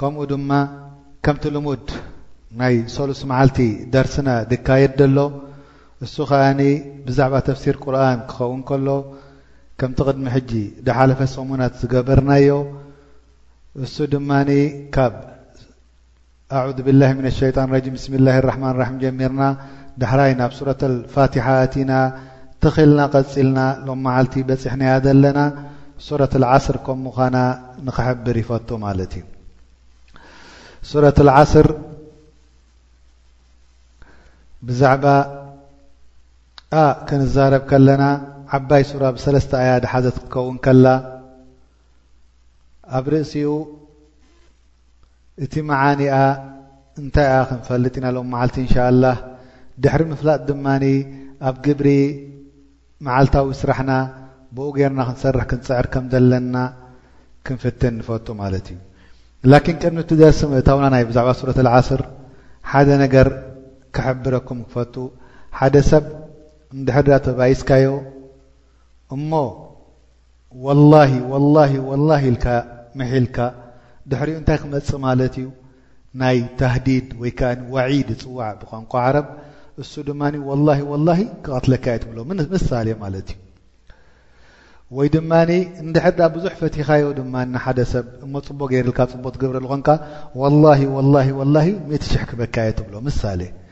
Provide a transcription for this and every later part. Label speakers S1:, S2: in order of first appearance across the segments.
S1: ከምኡ ድማ ከምቲ ልሙድ ናይ ሰሉስ መዓልቲ ደርስና ድካየድ ደሎ እሱ ከኣ ብዛዕባ ተፍሲር ቁርን ክኸውን ከሎ ከምቲ ቅድሚ ሕጂ ድሓለፈ ሰሙናት ዝገበርናዮ እሱ ድማ ካብ ኣዑዝ ብላሂ ምነ ሸይጣን ረጂም ብስሚላሂ ራሕማን ራሒም ጀሚርና ዳሕራይ ናብ ሱረት ኣልፋቲሓ ኣቲና ተኺልና ቀጺልና ሎም መዓልቲ በጺሕናያ ዘለና ሱረት ኣልዓስር ከም ምዃና ንኽሕብር ይፈቱ ማለት እዩ ሱረት ኣልዓስር ብዛዕባ ኣ ክንዛረብ ከለና ዓባይ ሱራ ብሰለስተ ኣያ ድሓዘት ክትከውን ከላ ኣብ ርእሲኡ እቲ መዓኒኣ እንታይ እያ ክንፈልጥ ኢና ሎም መዓልቲ እንሻኣላህ ድሕሪ ምፍላጥ ድማ ኣብ ግብሪ መዓልታዊ ስራሕና ብኡ ገይርና ክንሰርሕ ክንፅዕር ከም ዘለና ክንፍትን ንፈቱ ማለት እዩ ላኪን ቅድሚ እቲ ደርሲ ምእታውና ናይ ብዛዕባ ሱረት ዓስር ሓደ ነገር ክሕብረኩም ክፈቱ ሓደ ሰብ እንድሕር ዳ ተባኢስካዮ እሞ ወላሂ ወላሂ ወላሂ ኢልካ ምሒልካ ድሕሪኡ እንታይ ክመጽእ ማለት እዩ ናይ ታህዲድ ወይ ከኣ ወዒድ ይጽዋዕ ብቋንቋ ዓረብ እሱ ድማ ወላሂ ወላሂ ክቐትለካ እየ ትብሎ ምሳሌ ማለት እዩ ወይ ድማ እንድሕር ዳ ብዙሕ ፈቲኻዮ ድማ ንሓደ ሰብ እሞ ፅቦ ገይርልካ ፅቦ ትገብረሉ ኾንካ ወላሂ ወላሂ ወላሂ ሚእቲ ሽሕ ክበካየ ትብሎ ምሳሌ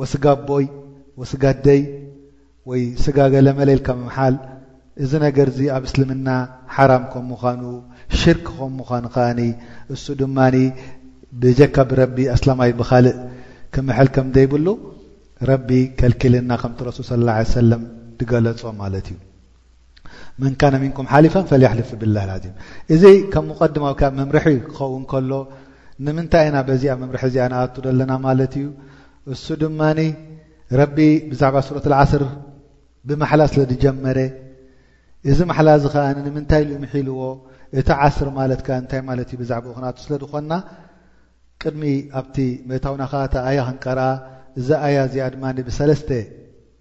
S1: ወስጋ ኣቦይ ወስጋ ኣደይ ወይ ስጋ ገለመለ ኢልካ ምምሓል እዚ ነገር እዚ ኣብ እስልምና ሓራም ከም ምዃኑ ሽርክ ከም ምዃኑ ከኣ እሱ ድማ ብጀካ ብረቢ ኣስላማይ ብኻልእ ክምሕል ከም ዘይብሉ ረቢ ከልኪልና ከምቲ ረሱል ሰለላሁ ዓለይሂ ወሰለም ድገለጾ ማለት እዩ። መን ካነ ምንኩም ሓሊፈን ፈልያሕልፍ ብላህ ላዚም እዚ ከም ሙቀድማዊ ካብ መምርሒ ክኸውን ከሎ ንምንታይ ኢና በዚኣ መምርሒ እዚኣ ንኣቱ ዘለና ማለት እዩ እሱ ድማ ረቢ ብዛዕባ ሱረት ዓስር ብማሓላ ስለ ዝጀመረ እዚ ማሓላ እዚ ከዓ ንምንታይ ኢሉ ምሒልዎ እቲ ዓስር ማለት ከ እንታይ ማለት እዩ ብዛዕባ ክናቱ ስለ ዝኾንና ቅድሚ ኣብቲ መእታውና ከዓቲ ኣያ ክንቀርኣ እዚ ኣያ እዚኣ ድማ ብሰለስተ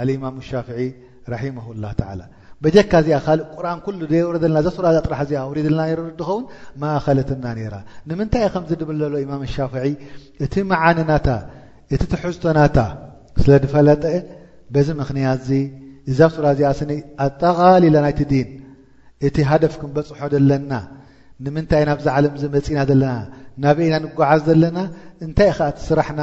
S1: ኣልኢማሙ ሻፍዒ ረሒመሁላህ ተዓላ በጀካ እዚኣ ካልእ ቁርኣን ኩሉ ደየውረደልና እዛ ሱራ እዛ ጥራሕ እዚኣ ኣውሪድልና ነይሩ ድኸውን ምኣኸለትና ነይራ ንምንታይ እዩ ከምዚ ድብል ዘሎ ኢማም ሻፍዒ እቲ መዓኒ ናታ እቲ ትሕዝቶ ናታ ስለ ድፈለጠ በዚ ምኽንያት እዚ እዛ ሱራ እዚኣ ስኒ ኣጠቓሊላ ናይቲ ዲን እቲ ሃደፍ ክንበጽሖ ዘለና ንምንታይ ናብዚ ዓለም እዚ መጺና ዘለና ናበይ ኢና ንጓዓዝ ዘለና እንታይ ከኣ እቲ ስራሕና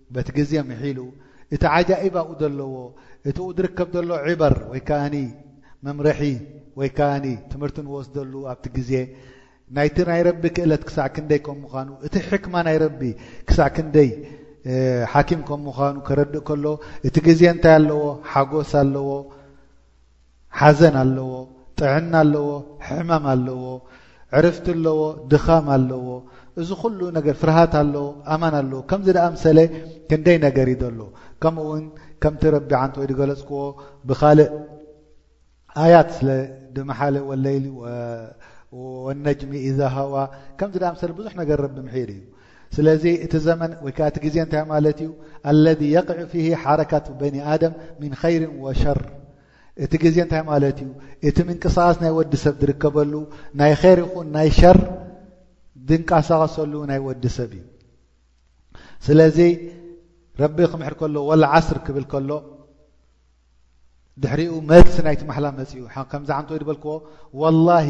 S1: በቲ ግዜ ምሒሉ እቲ ዓጃኢብ ኣብኡ ዘለዎ እቲኡ ዝርከብ ዘሎ ዒበር ወይ ከኣኒ መምርሒ ወይ ከኣኒ ትምህርቲ ንወስደሉ ኣብቲ ግዜ ናይቲ ናይ ረቢ ክእለት ክሳዕ ክንደይ ከም ምዃኑ እቲ ሕክማ ናይ ረቢ ክሳዕ ክንደይ ሓኪም ከም ምዃኑ ከረድእ ከሎ እቲ ግዜ እንታይ ኣለዎ ሓጎስ ኣለዎ ሓዘን ኣለዎ፣ ጥዕና ኣለዎ፣ ሕማም ኣለዎ፣ ዕርፍቲ ኣለዎ፣ ድኻም ኣለዎ፣ እዚ ኩሉ ነገር ፍርሃት ኣለዎ፣ ኣማን ኣለዎ፣ ከምዚ ደኣ ምሰለ ክንደይ ነገር እዩ ዘሎ። ከምኡ ውን ከምቲ ረቢ ዓንት ወይ ዝገለጽክዎ ብኻልእ ኣያት ስለ ድመሓለ ወለይሊ ወነጅሚ ኢዛ ሃዋ ከምዚ ደኣ ምሰለ ብዙሕ ነገር ረቢ ምሒር እዩ። ስለዚ እቲ ዘመን ወይ ከኣ እቲ ግዜ እንታይ ማለት እዩ ኣለذ የቅዕ ፊሂ ሓረካት በኒ ኣደም ምን ኸይርን ወሸር እቲ ግዜ እንታይ ማለት እዩ እቲ ምንቅሳቃስ ናይ ወዲ ሰብ ዝርከበሉ ናይ ኸይር ይኹን ናይ ሸር ድንቃሳቀሰሉ ናይ ወዲ ሰብ እዩ ስለዚ ረቢ ክምሕር ከሎ ወልዓስር ክብል ከሎ ድሕሪኡ መልሲ ናይቲ ማሓላ መፅኡ ከምዚ ዓንተ ወይ ዝበልክዎ ወላሂ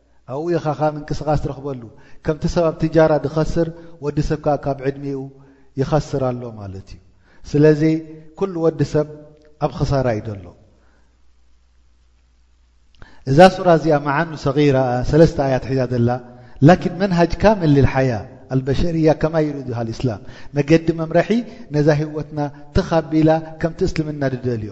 S1: ኣብኡ ኢኻ ከኣ ምንቅስቓስ ትረኽበሉ። ከምቲ ሰብ ኣብ ትጃራ ዝኸስር፣ ወዲ ሰብ ከኣ ካብ ዕድሜኡ ይኸስር ኣሎ ማለት እዩ። ስለዚ ኩሉ ወዲ ሰብ ኣብ ኽሳራ እዩ ዘሎ። እዛ ሱራ እዚኣ መዓኑ ሰጊራ ሰለስተ ኣያት ሒዛ ዘላ ላኪን መንሃጅ ካምል ልልሓያ ኣልበሸርያ ከማ ይሪዱ ሃል እስላም መገዲ መምረሒ ነዛ ህይወትና ትኽ ኣቢላ ከምቲ እስልምና ዝደልዮ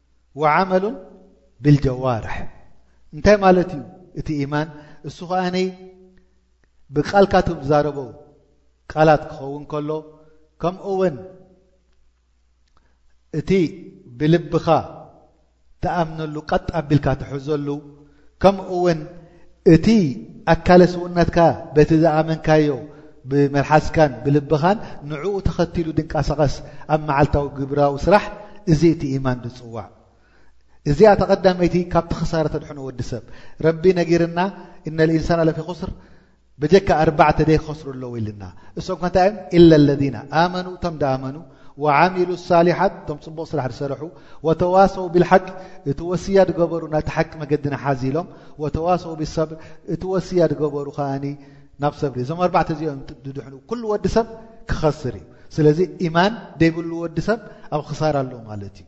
S1: ወዓመሉን ብልጀዋርሕ እንታይ ማለት እዩ እቲ ኢማን እሱ ኸኣኒ ብቃልካ ትዛረቦ ቃላት ክኸውን ከሎ ከምኡ ውን እቲ ብልብኻ ተኣምነሉ ቀጥ ኣቢልካ ትሕዘሉ ከምኡ ውን እቲ ኣካለ ስውነትካ በቲ ዝኣመንካዮ ብመልሓስካን ብልብኻን ንዕኡ ተኸቲሉ ድንቃሳቐስ ኣብ መዓልታዊ ግብራዊ ስራሕ እዚ እቲ ኢማን ድጽዋዕ እዚኣ ተቐዳመይቲ ካብቲ ክሳረ ተድሕኖ ወዲ ሰብ ረቢ ነጊርና ኢነልኢንሳና ለፊ ኹስር በጀካ ኣርባዕተ ደይከስሩ ኣለዉ ኢልና እሶም ከ እንታይ እዮም ኢለ ለذና ኣመኑ እቶም ዳኣመኑ ወዓሚሉ ሳሊሓት እቶም ፅቡቕ ስራሕ ዝሰረሑ ወተዋሰው ብልሓቂ እቲ ወስያ ዝገበሩ ናቲ ሓቂ መገዲ ንሓዝ ኢሎም ወተዋሰው ብሰብር እቲ ወስያ ዝገበሩ ከዓኒ ናብ ሰብሪ እዞም ኣርባዕተ እዚኦም ድድሕኑ ኩሉ ወዲ ሰብ ክኸስር እዩ ስለዚ ኢማን ደይብሉ ወዲ ሰብ ኣብ ክሳር ኣሎ ማለት እዩ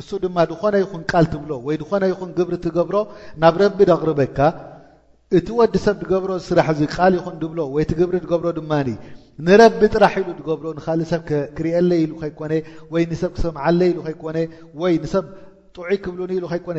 S1: እሱ ድማ ድኾነ ይኹን ቃል ትብሎ ወይ ድኾነ ይኹን ግብሪ ትገብሮ ናብ ረቢ ደቕርበካ፣ እቲ ወዲ ሰብ ድገብሮ እዚ ስራሕ እዚ ቃል ይኹን ድብሎ ወይ እቲ ግብሪ ድገብሮ ድማ ንረቢ ጥራሕ ኢሉ ድገብሮ ንኻልእ ሰብ ክርእየለይ ኢሉ ከይኮነ ወይ ንሰብ ክሰምዓለይ ኢሉ ከይኮነ ወይ ንሰብ ጥዑይ ክብሉኒ ኢሉ ከይኮነ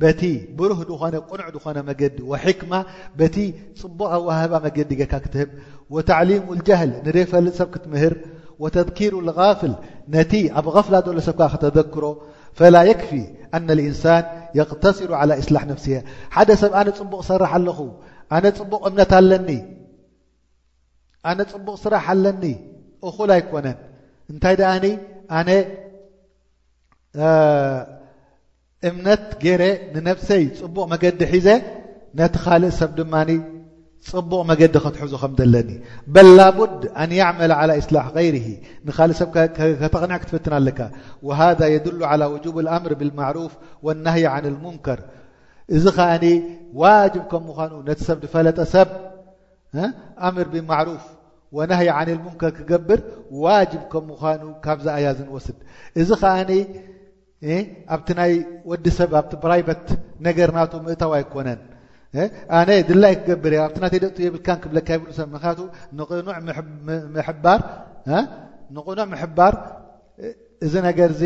S1: በቲ ብሩህ ድኾነ ቅኑዕ ድኾነ መገዲ ወሒክማ በቲ ጽቡቕ ኣዋህባ መገዲ ጌርካ ክትህብ ወታዕሊሙ ልጃህል ንደይፈልጥ ሰብ ክትምህር ወተድኪሩ ልጋፍል ነቲ ኣብ غፍላ ዘሎ ሰብካ ክተዘክሮ ፈላ የክፊ ኣነ ልእንሳን የቅተሲሩ ዓላ እስላሕ ነፍስያ ሓደ ሰብ ኣነ ጽቡቕ ሰራሕ ኣለኹ ኣነ ጽቡቕ እምነት ኣለኒ ኣነ ጽቡቕ ስራሕ ኣለኒ እኹል ኣይኮነን እንታይ ደኣኒ ኣነ እምነት ገይረ ንነብሰይ ጽቡቕ መገዲ ሒዘ ነቲ ካልእ ሰብ ድማ ጽቡቕ መገዲ ከትሕዞ ከም ዘለኒ በል ላቡድ ኣን ያዕመለ ዓላ ኢስላሕ ገይርሂ ንካልእ ሰብ ከተቕንዕ ክትፈትን ኣለካ ወሃዛ የድሉ ዓላ ውጁብ ልኣምር ብልማዕሩፍ ወናህይ ዓን ልሙንከር እዚ ከኣኒ ዋጅብ ከም ምዃኑ ነቲ ሰብ ዝፈለጠ ሰብ ኣምር ብማዕሩፍ ወናህይ ዓን ልሙንከር ክገብር ዋጅብ ከም ምዃኑ ካብዛ ኣያ ዝንወስድ እዚ ከኣ ኣብቲ ናይ ወዲ ሰብ ኣብቲ ፕራይበት ነገር ናቱ ምእታው ኣይኮነን ኣነ ድላይ ክገብር ኣብቲ ናተይ ደእቱ የብልካን ክብለካ ይብሉ ሰብ ምክንያቱ ንቕኑዕ ምሕባር ንቕኑዕ ምሕባር እዚ ነገር እዚ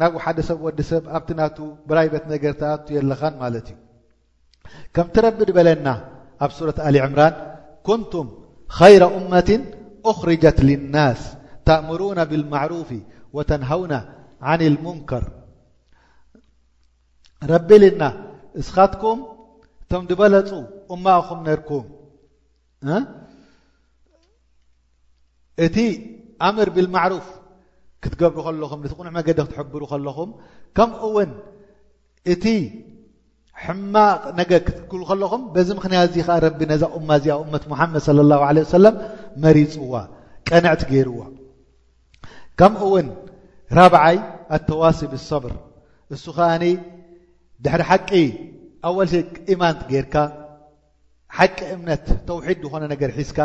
S1: ናብ ሓደ ሰብ ወዲ ሰብ ኣብቲ ናቱ ፕራይበት ነገር ተኣቱ የለኻን ማለት እዩ ከምቲ ረቢ ድበለና ኣብ ሱረት ኣሊ ዕምራን ኩንቱም ኸይረ እመት ኡኽርጀት ልናስ ተእምሩና ብልማዕሩፍ ወተንሃውና ዓን ልሙንከር ረቢ ኢልና እስኻትኩም እቶም ድበለፁ እማ እኹም ነርኩም እቲ ኣምር ብልማዕሩፍ ክትገብሩ ከለኹም ነቲ ቕኑዕ መገዲ ክትሕብሩ ከለኹም ከምኡ እውን እቲ ሕማቕ ነገር ክትክሉ ከለኹም በዚ ምኽንያት እዚ ከኣ ረቢ ነዛ ኡማ እዚኣ ኡመት ሙሓመድ ሰለ ላሁ ዓለ ወሰለም መሪጽዋ ቀንዕቲ ገይርዋ ከምኡ ውን ራብዓይ ኣተዋሲ ብሰብር እሱ ከኣ ድሕሪ ሓቂ ኣወል ኢማንት ጌርካ ሓቂ እምነት ተውሒድ ዝኾነ ነገር ሒዝካ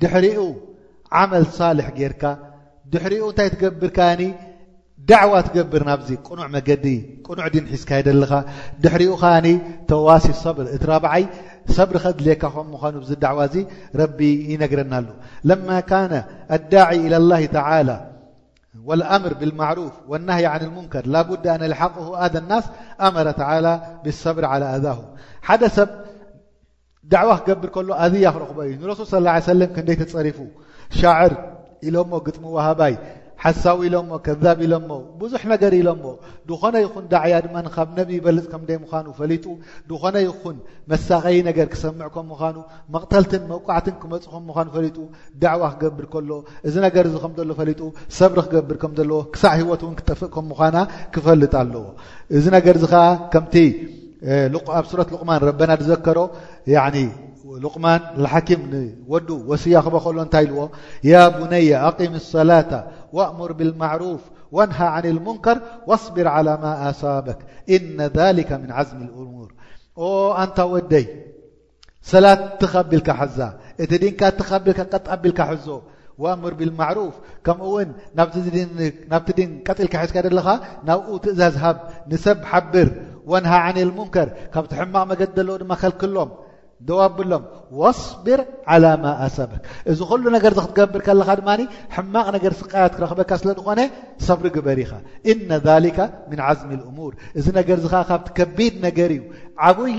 S1: ድሕሪኡ ዓመል ሳልሕ ጌርካ ድሕሪኡ እንታይ ትገብር ከኣኒ ዳዕዋ ትገብር ናብዚ ቅኑዕ መገዲ ቅኑዕ ዲን ሒዝካ የደልኻ ድሕሪኡ ከኣኒ ተዋሲ ሰብር እቲ ራብዓይ ሰብሪ ከድልየካ ከም ምዃኑ ብዚ ዳዕዋ እዚ ረቢ ይነግረና ኣሉ ለማ ካነ ኣዳዒ ኢላ ላሂ ተላ ወልኣምር ብልማዕሩፍ ወናህይ ዓን ልሙንከር ላቡድ ኣን የልሓቅሁ ኣዘ ናስ ኣመረ ተዓላ ብሰብሪ ዓላ ኣዛሁ ሓደ ሰብ ዳዕዋ ክገብር ከሎ ኣዝያ ክረኽቦ እዩ ንረሱል ስ ላ ሰለም ክንደይ ተፀሪፉ ሻዕር ኢሎሞ ግጥሚ ዋሃባይ ሓሳዊ ኢሎሞ ከዛብ ኢሎሞ ብዙሕ ነገር ኢሎሞ ዝኾነ ይኹን ዳዕያ ድማ ካብ ነቢ ይበልፅ ከም ደይ ምዃኑ ፈሊጡ ዝኾነ ይኹን መሳቀይ ነገር ክሰምዕ ከም ምዃኑ መቕተልትን መውቃዕትን ክመፁ ከም ምዃኑ ፈሊጡ ዳዕዋ ክገብር ከሎ እዚ ነገር እዚ ከም ዘሎ ፈሊጡ ሰብሪ ክገብር ከም ዘለዎ ክሳዕ ሂወት እውን ክጠፍእ ከም ምዃና ክፈልጥ ኣለዎ እዚ ነገር እዚ ከዓ ከምቲ ኣብ ሱረት ሉቕማን ረበና ዝዘከሮ ሉቕማን ሓኪም ንወዱ ወስያ ክበ ከሎ እንታይ ኢልዎ ያ ቡነያ ኣቂም ሰላታ ወእሙር ብልማዕሩፍ ወንሃ ዓን ልሙንከር ወስብር ዓላ ማ ኣሳበክ እነ ሊከ ምን ዓዝሚ ልእሙር ኦ ኣንታ ወደይ ሰላት ትኽ ኣቢልካ ሓዛ እቲ ዲንካ ትኽ ኣቢልካ ቀጥ ኣቢልካ ሕዞ ወኣምር ቢልማዕሩፍ ከምኡ እውን ናብቲ ዲን ቀጢልካ ሒዝካ ዘለኻ ናብኡ ትእዛዝ ሃብ ንሰብ ሓብር ወንሃ ዓን ልሙንከር ካብቲ ሕማቕ መገዲ ዘለዎ ድማ ከልክሎም ደው ኣብሎም ወስቢር ዓላ ማ ኣሰበክ እዚ ኩሉ ነገር ክትገብር ከለኻ ድማ ሕማቕ ነገር ስቃያት ክረኽበካ ስለ ዝኾነ ሰብሪ ግበር ኢኻ እነ ሊካ ምን ዓዝሚ ልእሙር እዚ ነገር እዚ ኸዓ ካብቲ ከቢድ ነገር እዩ ዓብይ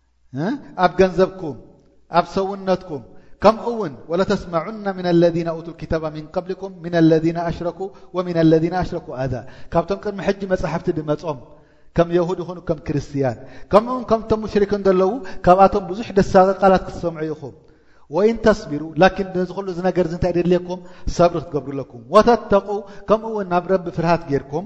S1: ኣብ ገንዘብኩም ኣብ ሰውነትኩም ከምኡ ውን ወለተስመዑና ምና ለذነ ኡቱ ክታባ ምን ቀብሊኩም ምና ለذነ ኣሽረኩ ወምና ለذነ ኣሽረኩ ኣዛ ካብቶም ቅድሚ ሕጂ መጻሕፍቲ ድመጾም ከም የሁድ ይኹኑ ከም ክርስትያን ከምኡ ውን ከምቶም ሙሽሪክን ዘለዉ ካብኣቶም ብዙሕ ደሳቂ ቃላት ክትሰምዑ ኢኹም ወይን ተስቢሩ ላኪን ነዚ ኩሉ እዚ ነገር እዚ እንታይ ደድልየኩም ሰብሪ ክትገብሩ ኣለኩም ወተተቁ ከምኡ ውን ናብ ረቢ ፍርሃት ጌርኩም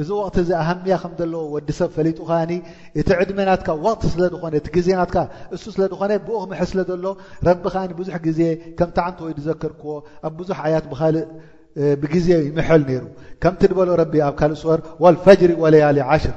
S1: እዚ ወቕቲ እዚ ኣሃምያ ከም ዘለዎ ወዲ ሰብ ፈሊጡ ከኣኒ እቲ ዕድመ ናትካ ወቕቲ ስለ ዝኾነ እቲ ግዜ ናትካ እሱ ስለ ዝኾነ ብኡ ክምሕስ ስለ ዘሎ ረቢ ከኣኒ ብዙሕ ግዜ ከም ታዓንቶ ወይ ዝዘከርክዎ ኣብ ብዙሕ ኣያት ብኻልእ ብግዜ ይምሐል ነይሩ ከምቲ ድበሎ ረቢ ኣብ ካልእ ሱወር ወልፈጅሪ ወለያሊ ዓሽር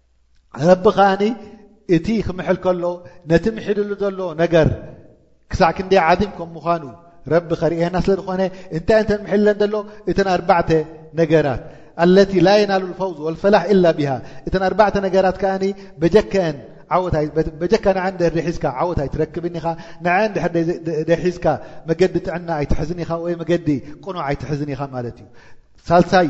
S1: ረቢ ከኣኒ እቲ ክምሕል ከሎ ነቲ ምሒድሉ ዘሎ ነገር ክሳዕ ክንደይ ዓዚም ከም ምዃኑ ረቢ ከርእየና ስለ ዝኾነ እንታይ እንተ ምሕለን ዘሎ እተን ኣርባዕተ ነገራት ኣለቲ ላ የናሉ ልፈውዝ ወልፈላሕ ኢላ ብሃ እተን ኣርባዕተ ነገራት ከኣኒ በጀከአን ዓወትበጀካ ንዐን ድር ደሒዝካ ዓወት ኣይትረክብን ኢኻ ንዐን ድሕር ደሒዝካ መገዲ ጥዕና ኣይትሕዝን ኢኻ ወይ መገዲ ቅኑዕ ኣይትሕዝን ኢኻ ማለት እዩ ሳልሳይ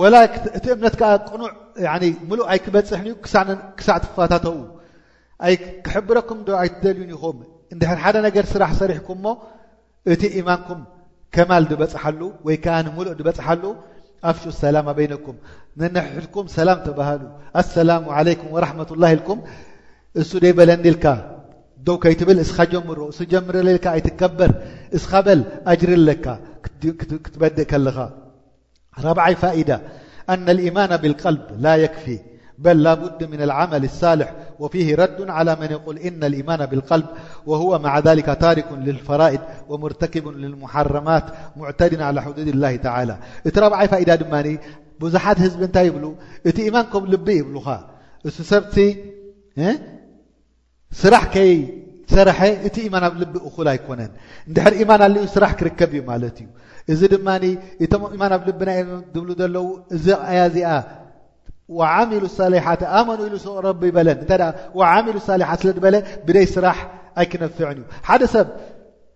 S1: ወላ እቲ እምነት ከኣ ቅኑዕ ያኒ ምሉእ ኣይክበጽሕን እዩ ክሳዕ ክሳዕ ትፋታተው ኣይ ክሕብረኩም ዶ ኣይትደልዩን ኢኹም እንድሕር ሓደ ነገር ስራሕ ሰሪሕኩምሞ እቲ ኢማንኩም ከማል ድበጽሓሉ ወይ ከኣ ንምሉእ ድበጽሓሉ ኣፍሹ ሰላማ በይነኩም ነንሕድኩም ሰላም ተባሃሉ ኣሰላሙ ዓለይኩም ወራሕመቱላሂ ኢልኩም እሱ ደይ በለኒ ኢልካ ደው ከይትብል እስኻ ጀምሮ እሱ ጀምረለልካ ኣይትከበር እስኻ በል ኣጅሪ ኣለካ ክትበድእ ከለኻ رعيفائدة أن الايمان بالقلب لا يكفي بل لابد من العمل الصالح وفيه رد على من يقول ان الايمان بالقلب وهو مع ذلك تارك للفرائد ومرتكب للمحرمات معتد على حدود الله تعالى ت ريفائدة ا بزات زبنت يبلت ايمانكلببل ب ስራሕ ከይ ሰረሐ እቲ ኢማን ኣብ ልቢ እኹል ኣይኮነን እንድሕር ኢማን ኣልዩ ስራሕ ክርከብ እዩ ማለት እዩ እዚ ድማ እቶም ኢማን ኣብ ልብና እ ዝብሉ ዘለዉ እዚ ኣያ እዚኣ ዓሚሉ ሳሊሓት ኣመኑ ኢሉ ረቢ ይበለን እተ ዓሚሉ ሳሊሓት ስለ ዝበለ ብደይ ስራሕ ኣይክነፍዕን እዩ ሓደ ሰብ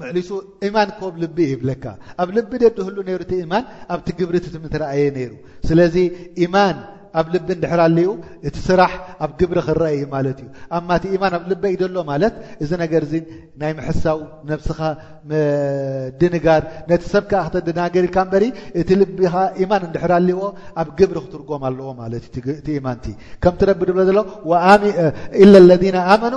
S1: ምዕሊሱ እማን ኮብ ልቢ ይብለካ ኣብ ልቢ ደድህሉ ነይሩ እቲ እማን ኣብቲ ግብሪ እቲ ምትረኣየ ነይሩ ስለዚ እማን ኣብ ልቢ እንድሕር ኣልኡ እቲ ስራሕ ኣብ ግብሪ ክረአ እዩ ማለት እዩ ኣማ እቲ እማን ኣብ ልበይ ደሎ ማለት እዚ ነገር እዚ ናይ ምሕሳው ነብስኻ ምድንጋር ነቲ ሰብ ከዓ ክተደናገር ኢልካ እበሪ እቲ ልቢኻ እማን እንድሕር ኣልዎ ኣብ ግብሪ ክትርጎም ኣለዎ ማለት እቲ እማንቲ ከምቲ ረቢ ድብሎ ዘሎ ኢለ ለذና ኣመኑ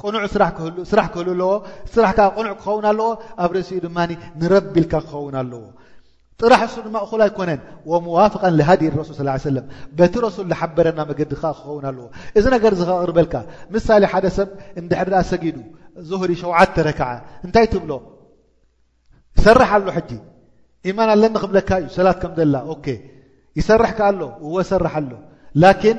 S1: ቅኑዕ ስራሕ ክህሉ ስራሕ ክህሉ ኣለዎ ስራሕ ከ ቅኑዕ ክኸውን ኣለዎ ኣብ ርእሲኡ ድማ ንረቢ ኢልካ ክኸውን ኣለዎ ጥራሕ እሱ ድማ እኹል ኣይኮነን ወሙዋፍቀን ልሃዲ ረሱል ስ ሰለም በቲ ረሱል ዝሓበረና መገዲ ከዓ ክኸውን ኣለዎ እዚ ነገር እዚ ከቕርበልካ ምሳሌ ሓደ ሰብ እንድሕር ድኣ ሰጊዱ ዙህሪ ሸውዓተ ረክዓ እንታይ ትብሎ ይሰርሕ ኣሎ ሕጂ ኢማን ኣለኒ ክብለካ እዩ ሰላት ከም ዘላ ኦኬ ይሰርሕ ከ ኣሎ እወ ሰርሕ ኣሎ ላኪን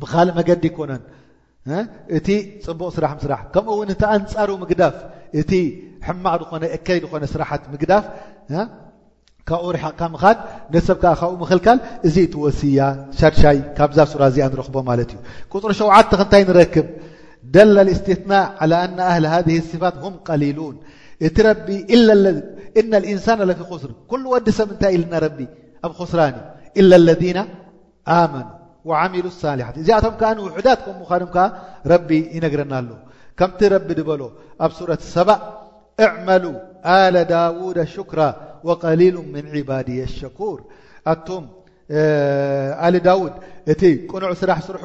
S1: ብካልእ መገዲ ኣይኮነን እቲ ፅቡቕ ስራሕ ምስራሕ ከምኡ እውን እቲ ኣንፃሩ ምግዳፍ እቲ ሕማቕ ዝኾነ እከይ ዝኾነ ስራሓት ምግዳፍ ካብኡ ርሕቕካ ምኻድ ነሰብ ከዓ ካብኡ ምኽልካል እዚ እቲ ወስያ ሻድሻይ ካብዛ ሱራ እዚኣ ንረኽቦ ማለት እዩ ቁፅሪ ሸውዓተ ክንታይ ንረክብ ደለ እስትትና ዓላ ኣና ኣህሊ ሃذ ስፋት ሁም ቀሊሉን እቲ ረቢ እና ልእንሳን ለፊ ኹስር ኩሉ ወዲ ሰብ እንታይ ኢልና ረቢ ኣብ ኹስራን እዩ ኢላ ለذና ኣመኑ ወዓሚሉ ሳሊሓት እዚኣቶም ከኣ ውሑዳት ከም ምዃኖም ከኣ ረቢ ይነግረና ኣሎ ከምቲ ረቢ ድበሎ ኣብ ሱረት ሰባእ እዕመሉ ኣለ ዳውድ ሹክራ ወቀሊሉ ምን ዒባድየ ሸኩር ኣቱም ኣሊ ዳውድ እቲ ቅኑዕ ስራሕ ስርሑ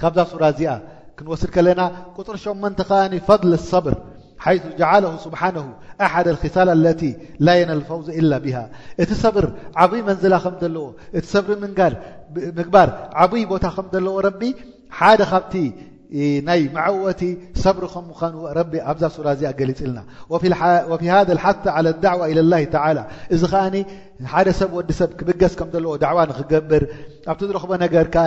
S1: ካብዛ ሱራ እዚኣ ክንወስድ ከለና ቁፅሪ ሸሞንተ ከኣ ፈضል صብር ሓይث ጀዓለሁ ስብሓነሁ ኣሓደ ክሳል ኣለቲ ላ የነል ፈውዝ ኢላ ብሃ እቲ ሰብር ዓብይ መንዝላ ከም ዘለዎ እቲ ሰብሪ ምንጋር ምግባር ዓብይ ቦታ ከም ዘለዎ ረቢ ሓደ ካብቲ ናይ መዐወቲ ሰብሪ ከም ምዃኑ ረቢ ኣብዛ ሱራ እዚኣ ገሊፅልና ወፊ ሃ ሓቲ ዓለ ዳዕዋ ኢለ ላ ተላ እዚ ከኣ ሓደ ሰብ ወዲ ሰብ ክብገስ ከም ዘለዎ ዳዕዋ ንክገብር ኣብቲ ዝረኽቦ ነገር ከኣ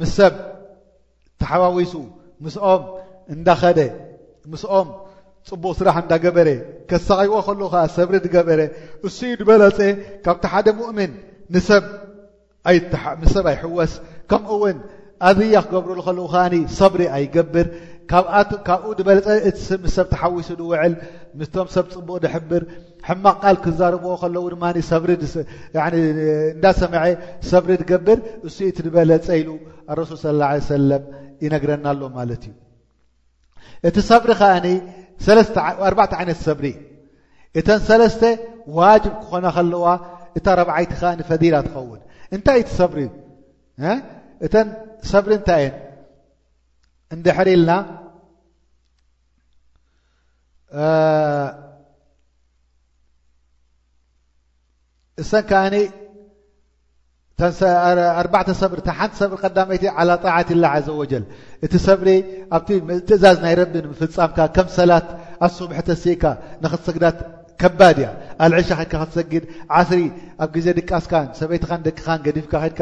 S1: ምስ ሰብ ተሓዋዊሱ ምስኦም እንዳኸደ ምስኦም ፅቡቕ ስራሕ እንዳገበረ ከሳቂዎ ከሎ ከዓ ሰብሪ ዝገበረ እሱ እዩ ዝበለፀ ካብቲ ሓደ ሙእምን ንሰብ ምስ ሰብ ኣይሕወስ ከምኡ እውን ኣዝያ ክገብርሉ ከለዉ ከዓ ሰብሪ ኣይገብር ካብኡ ዝበለፀ እቲ ምስ ሰብ ተሓዊሱ ዝውዕል ምስቶም ሰብ ፅቡቕ ዝሕብር ሕማቕ ቃል ክዛረብዎ ከለዉ ድማ ሰብሪ እንዳሰምዐ ሰብሪ ዝገብር እሱ እቲ ዝበለፀ ኢሉ ኣረሱል ስ ላ ሰለም ይነግረና ኣሎ ማለት እዩ እቲ ሰብሪ ከዓ ኣርባዕተ ዓይነት ሰብሪ እተን ሰለስተ ዋጅብ ክኾነ ከለዋ እታ ረብዓይቲ ከዓ ፈዲላ ትኸውን እንታይ እቲ ሰብሪ እተን ሰብሪ እንታይ እየን እንድሕር ኢልና እሰን ከኣ ኣርባዕተ ሰብሪ እታ ሓንቲ ሰብሪ ቀዳመይቲ ዓላ ጣዓት ላ ዘ ወጀል እቲ ሰብሪ ኣብቲ ትእዛዝ ናይ ረቢ ንምፍፃምካ ከም ሰላት ኣሱብሒ ተሲእካ ንክትሰግዳት ከባድ እያ ኣልዕሻ ከድካ ክትሰግድ ዓስሪ ኣብ ግዜ ድቃስካን ሰበይትኻን ደቅኻን ገዲፍካ ከድካ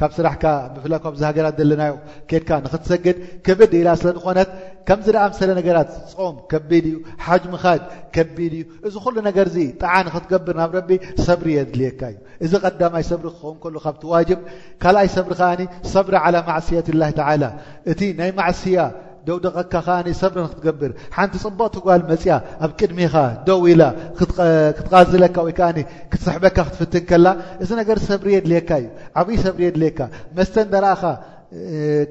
S1: ካብ ስራሕካ ብፍላይ ካብዚ ሃገራት ዘለናዮ ኬድካ ንክትሰግድ ክብድ ኢላ ስለ ዝኾነት ከምዚ ደኣ ምሰለ ነገራት ጾም ከቢድ እዩ ሓጅ ምኻድ ከቢድ እዩ እዚ ኩሉ ነገር እዚ ጣዓ ንክትገብር ናብ ረቢ ሰብሪ የድልየካ እዩ እዚ ቀዳማይ ሰብሪ ክኸውን ከሎ ካብቲ ዋጅብ ካልኣይ ሰብሪ ከዓኒ ሰብሪ ዓላ ማዕስየት ላህ ተዓላ እቲ ናይ ማዕስያ ደውደቐካ ከኣ ሰብሪ ንክትገብር ሓንቲ ጽብቕቲ ጓል መጺኣ ኣብ ቅድሜኻ ደው ኢላ ክትቓዝለካ ወይ ከኣ ክትስሕበካ ክትፍትን ከላ እዚ ነገር ሰብሪ የድልየካ እዩ ዓብዪ ሰብሪ የድልየካ መስተ እንዳረኣኻ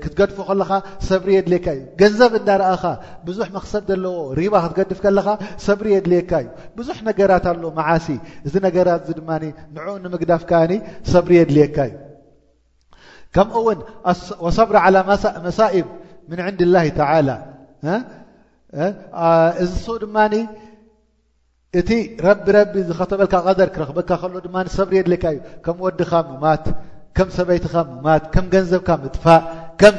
S1: ክትገድፎ ከለኻ ሰብሪ የድልየካ እዩ ገንዘብ እንዳረኣኻ ብዙሕ መክሰብ ዘለዎ ሪባ ክትገድፍ ከለኻ ሰብሪ የድልየካ እዩ ብዙሕ ነገራት ኣሎ መዓሲ እዚ ነገራት እዚ ድማ ንዕኡ ንምግዳፍ ከኣ ሰብሪ የድልየካ እዩ ከምኡ ውን ወሰብሪ ዓላ መሳኢብ ምን ዕንዲ ላሂ ተላ እዚሱ ድማ እቲ ረቢ ረቢ ዝኸተበልካ ቀደር ክረክበካ ከሎ ድማ ሰብሪ የድልካ እዩ ከም ወድኻ ሙማት ከም ሰበይትኻ ሙማት ከም ገንዘብካ ምጥፋእ ከም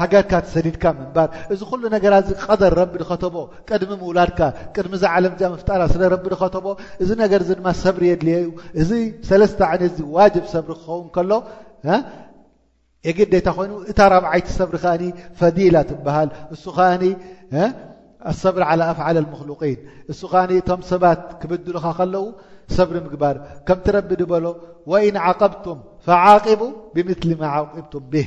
S1: ሃገርካ ተሰዲድካ ምንባር እዚ ኩሉ ነገራት እዚ ቀደር ረቢ ዝኸተቦ ቅድሚ ምውላድካ ቅድሚ እዛ ዓለም እዚኣ ምፍጣራ ስለ ረቢ ድኸተቦ እዚ ነገር እዚ ድማ ሰብሪ የድልየ እዩ እዚ ሰለስተ ዓይነት እዚ ዋጅብ ሰብሪ ክኸውን ከሎ የግዴታ ኮይኑ እታ ራብዓይቲ ሰብሪ ከኣኒ ፈዲላ ትበሃል እሱ ከኣኒ ኣሰብሪ ዓላ ኣፍዓለ ልምክሉቂን እሱ ከኣኒ እቶም ሰባት ክብድሉኻ ከለዉ ሰብሪ ምግባር ከምቲ ረቢ ድበሎ ወኢን ዓቐብቱም ፈዓቂቡ ብምትሊ ማ ዓቂብቱም ብህ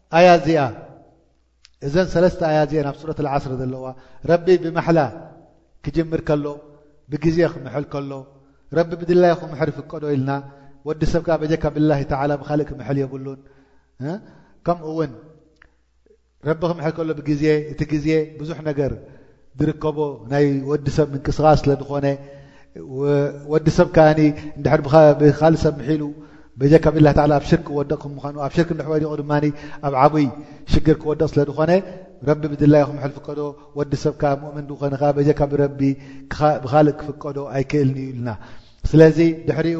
S1: ኣያ እዚኣ እዘን ሰለስተ ኣያ እዚኤን ኣብ ሱረት ዓስር ዘለዋ ረቢ ብማሕላ ክጅምር ከሎ ብግዜ ክምሕል ከሎ ረቢ ብድላዩ ክምሕር ይፍቀዶ ኢልና ወዲ ሰብ ከዓ በጀካ ብላ ተላ ብካልእ ክምሕል የብሉን ከምኡ እውን ረቢ ክምሕል ከሎ ብግዜ እቲ ግዜ ብዙሕ ነገር ዝርከቦ ናይ ወዲ ሰብ ምንቅስቓስ ስለ ዝኾነ ወዲ ሰብ ከኣ እንድሕር ብካልእ ሰብ ምሒሉ በጀካ ብላ ተላ ኣብ ሽርክ ክወደቕ ከም ምዃኑ ኣብ ሽርክ እንድሕር ወዲቑ ድማ ኣብ ዓብይ ሽግር ክወደቕ ስለ ዝኾነ ረቢ ብድላዩ ክምሕል ፍቀዶ ወዲ ሰብ ከኣ ሙእምን ዝኾነ ከኣ በጀካ ብረቢ ብካልእ ክፍቀዶ ኣይክእልን እዩ ኢልና ስለዚ ድሕሪኡ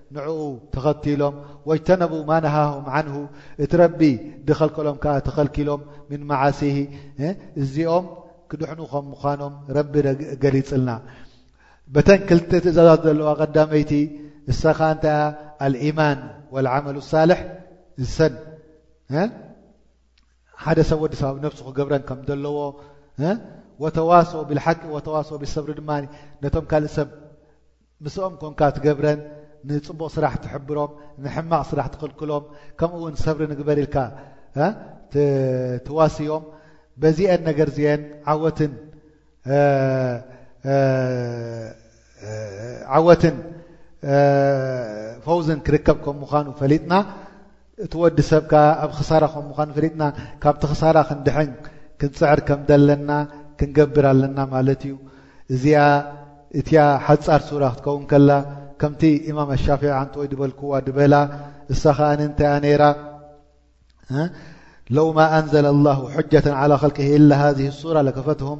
S1: ንዕኡ ተኸቲሎም ወጅተነቡ ማ ነሃሁም ዓንሁ እቲ ረቢ ድኸልከሎም ከኣ ተኸልኪሎም ምን መዓሲሂ እዚኦም ክድሕኑ ከም ምዃኖም ረቢ ገሊጽልና በተን ክልተ ትእዛዛት ዘለዋ ቀዳመይቲ እሳ ከኣ እንታይ እያ ኣልኢማን ወልዓመሉ ሳልሕ እሰን ሓደ ሰብ ወዲ ሰብ ኣብ ነብሱ ክገብረን ከም ዘለዎ ወተዋሶ ብልሓቂ ወተዋሶ ብሰብሪ ድማ ነቶም ካልእ ሰብ ምስኦም ኮንካ ትገብረን ንጽቡቅ ስራሕ ትሕብሮም ንሕማቅ ስራሕ ትክልክሎም ከምኡ ውን ሰብሪ ንግበር ኢልካ ትዋስዮም በዚኤን ነገር ዚኤን ዓወትን ዓወትን ፈውዝን ክርከብ ከም ምዃኑ ፈሊጥና እቲ ወዲ ሰብ ከኣ ኣብ ክሳራ ከም ምዃኑ ፈሊጥና ካብቲ ክሳራ ክንድሕን ክንጽዕር ከም ደለና ክንገብር ኣለና ማለት እዩ። እዚኣ እቲኣ ሓጻር ሱራ ክትከውን ከላ ከምቲ ኢማም ኣሻፊዒ ዓንተወይ ድበልክዋ ድበላ እሳ ከኣ እንታይ እያ ነይራ እ ለው ማ ኣንዘለ ኣላሁ ሑጀተን ዓላ ከልቅሂ ኢላ ሃዚህ ሱራ ለከፈትሁም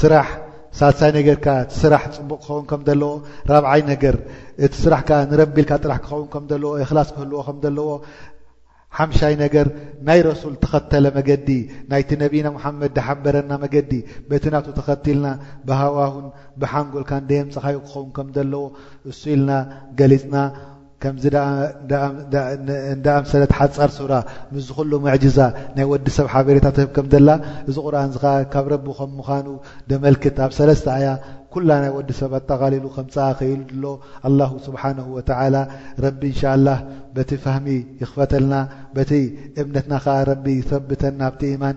S1: ስራሕ ሳልሳይ ነገር ከ እቲ ስራሕ ፅቡቕ ክኸውን ከም ዘለዎ ራብዓይ ነገር እቲ ስራሕ ከ ንረቢልካ ጥራሕ ክኸውን ከም ዘለዎ እክላስ ክህልዎ ከም ዘለዎ ሓምሻይ ነገር ናይ ረሱል ተኸተለ መገዲ ናይቲ ነቢና ሙሓመድ ድሓበረና መገዲ በቲ ናቱ ተኸቲልና ብሃዋሁን ብሓንጎልካን ደየምፀኻዩ ክኸውን ከም ዘለዎ እሱ ኢልና ገሊፅና ከምዚ እንዳኣምሰለት ሓጻር ሱራ ምስዚ ኩሉ ሙዕጅዛ ናይ ወዲ ሰብ ሓበሬታ ትህብ ከም ዘላ እዚ ቁርኣንዚ ከኣ ካብ ረቢ ከም ምዃኑ ደመልክት ኣብ ሰለስተ ኣያ ኩላ ናይ ወዲ ሰብ ኣጠቓሊሉ ከምጽኣ ክኢሉሎ ኣላሁ ስብሓነሁ ወተዓላ ረቢ እንሻላህ በቲ ፋህሚ ይኽፈተልና በቲ እምነትና ከኣ ረቢ ይሰብተና ኣብቲ ኢማን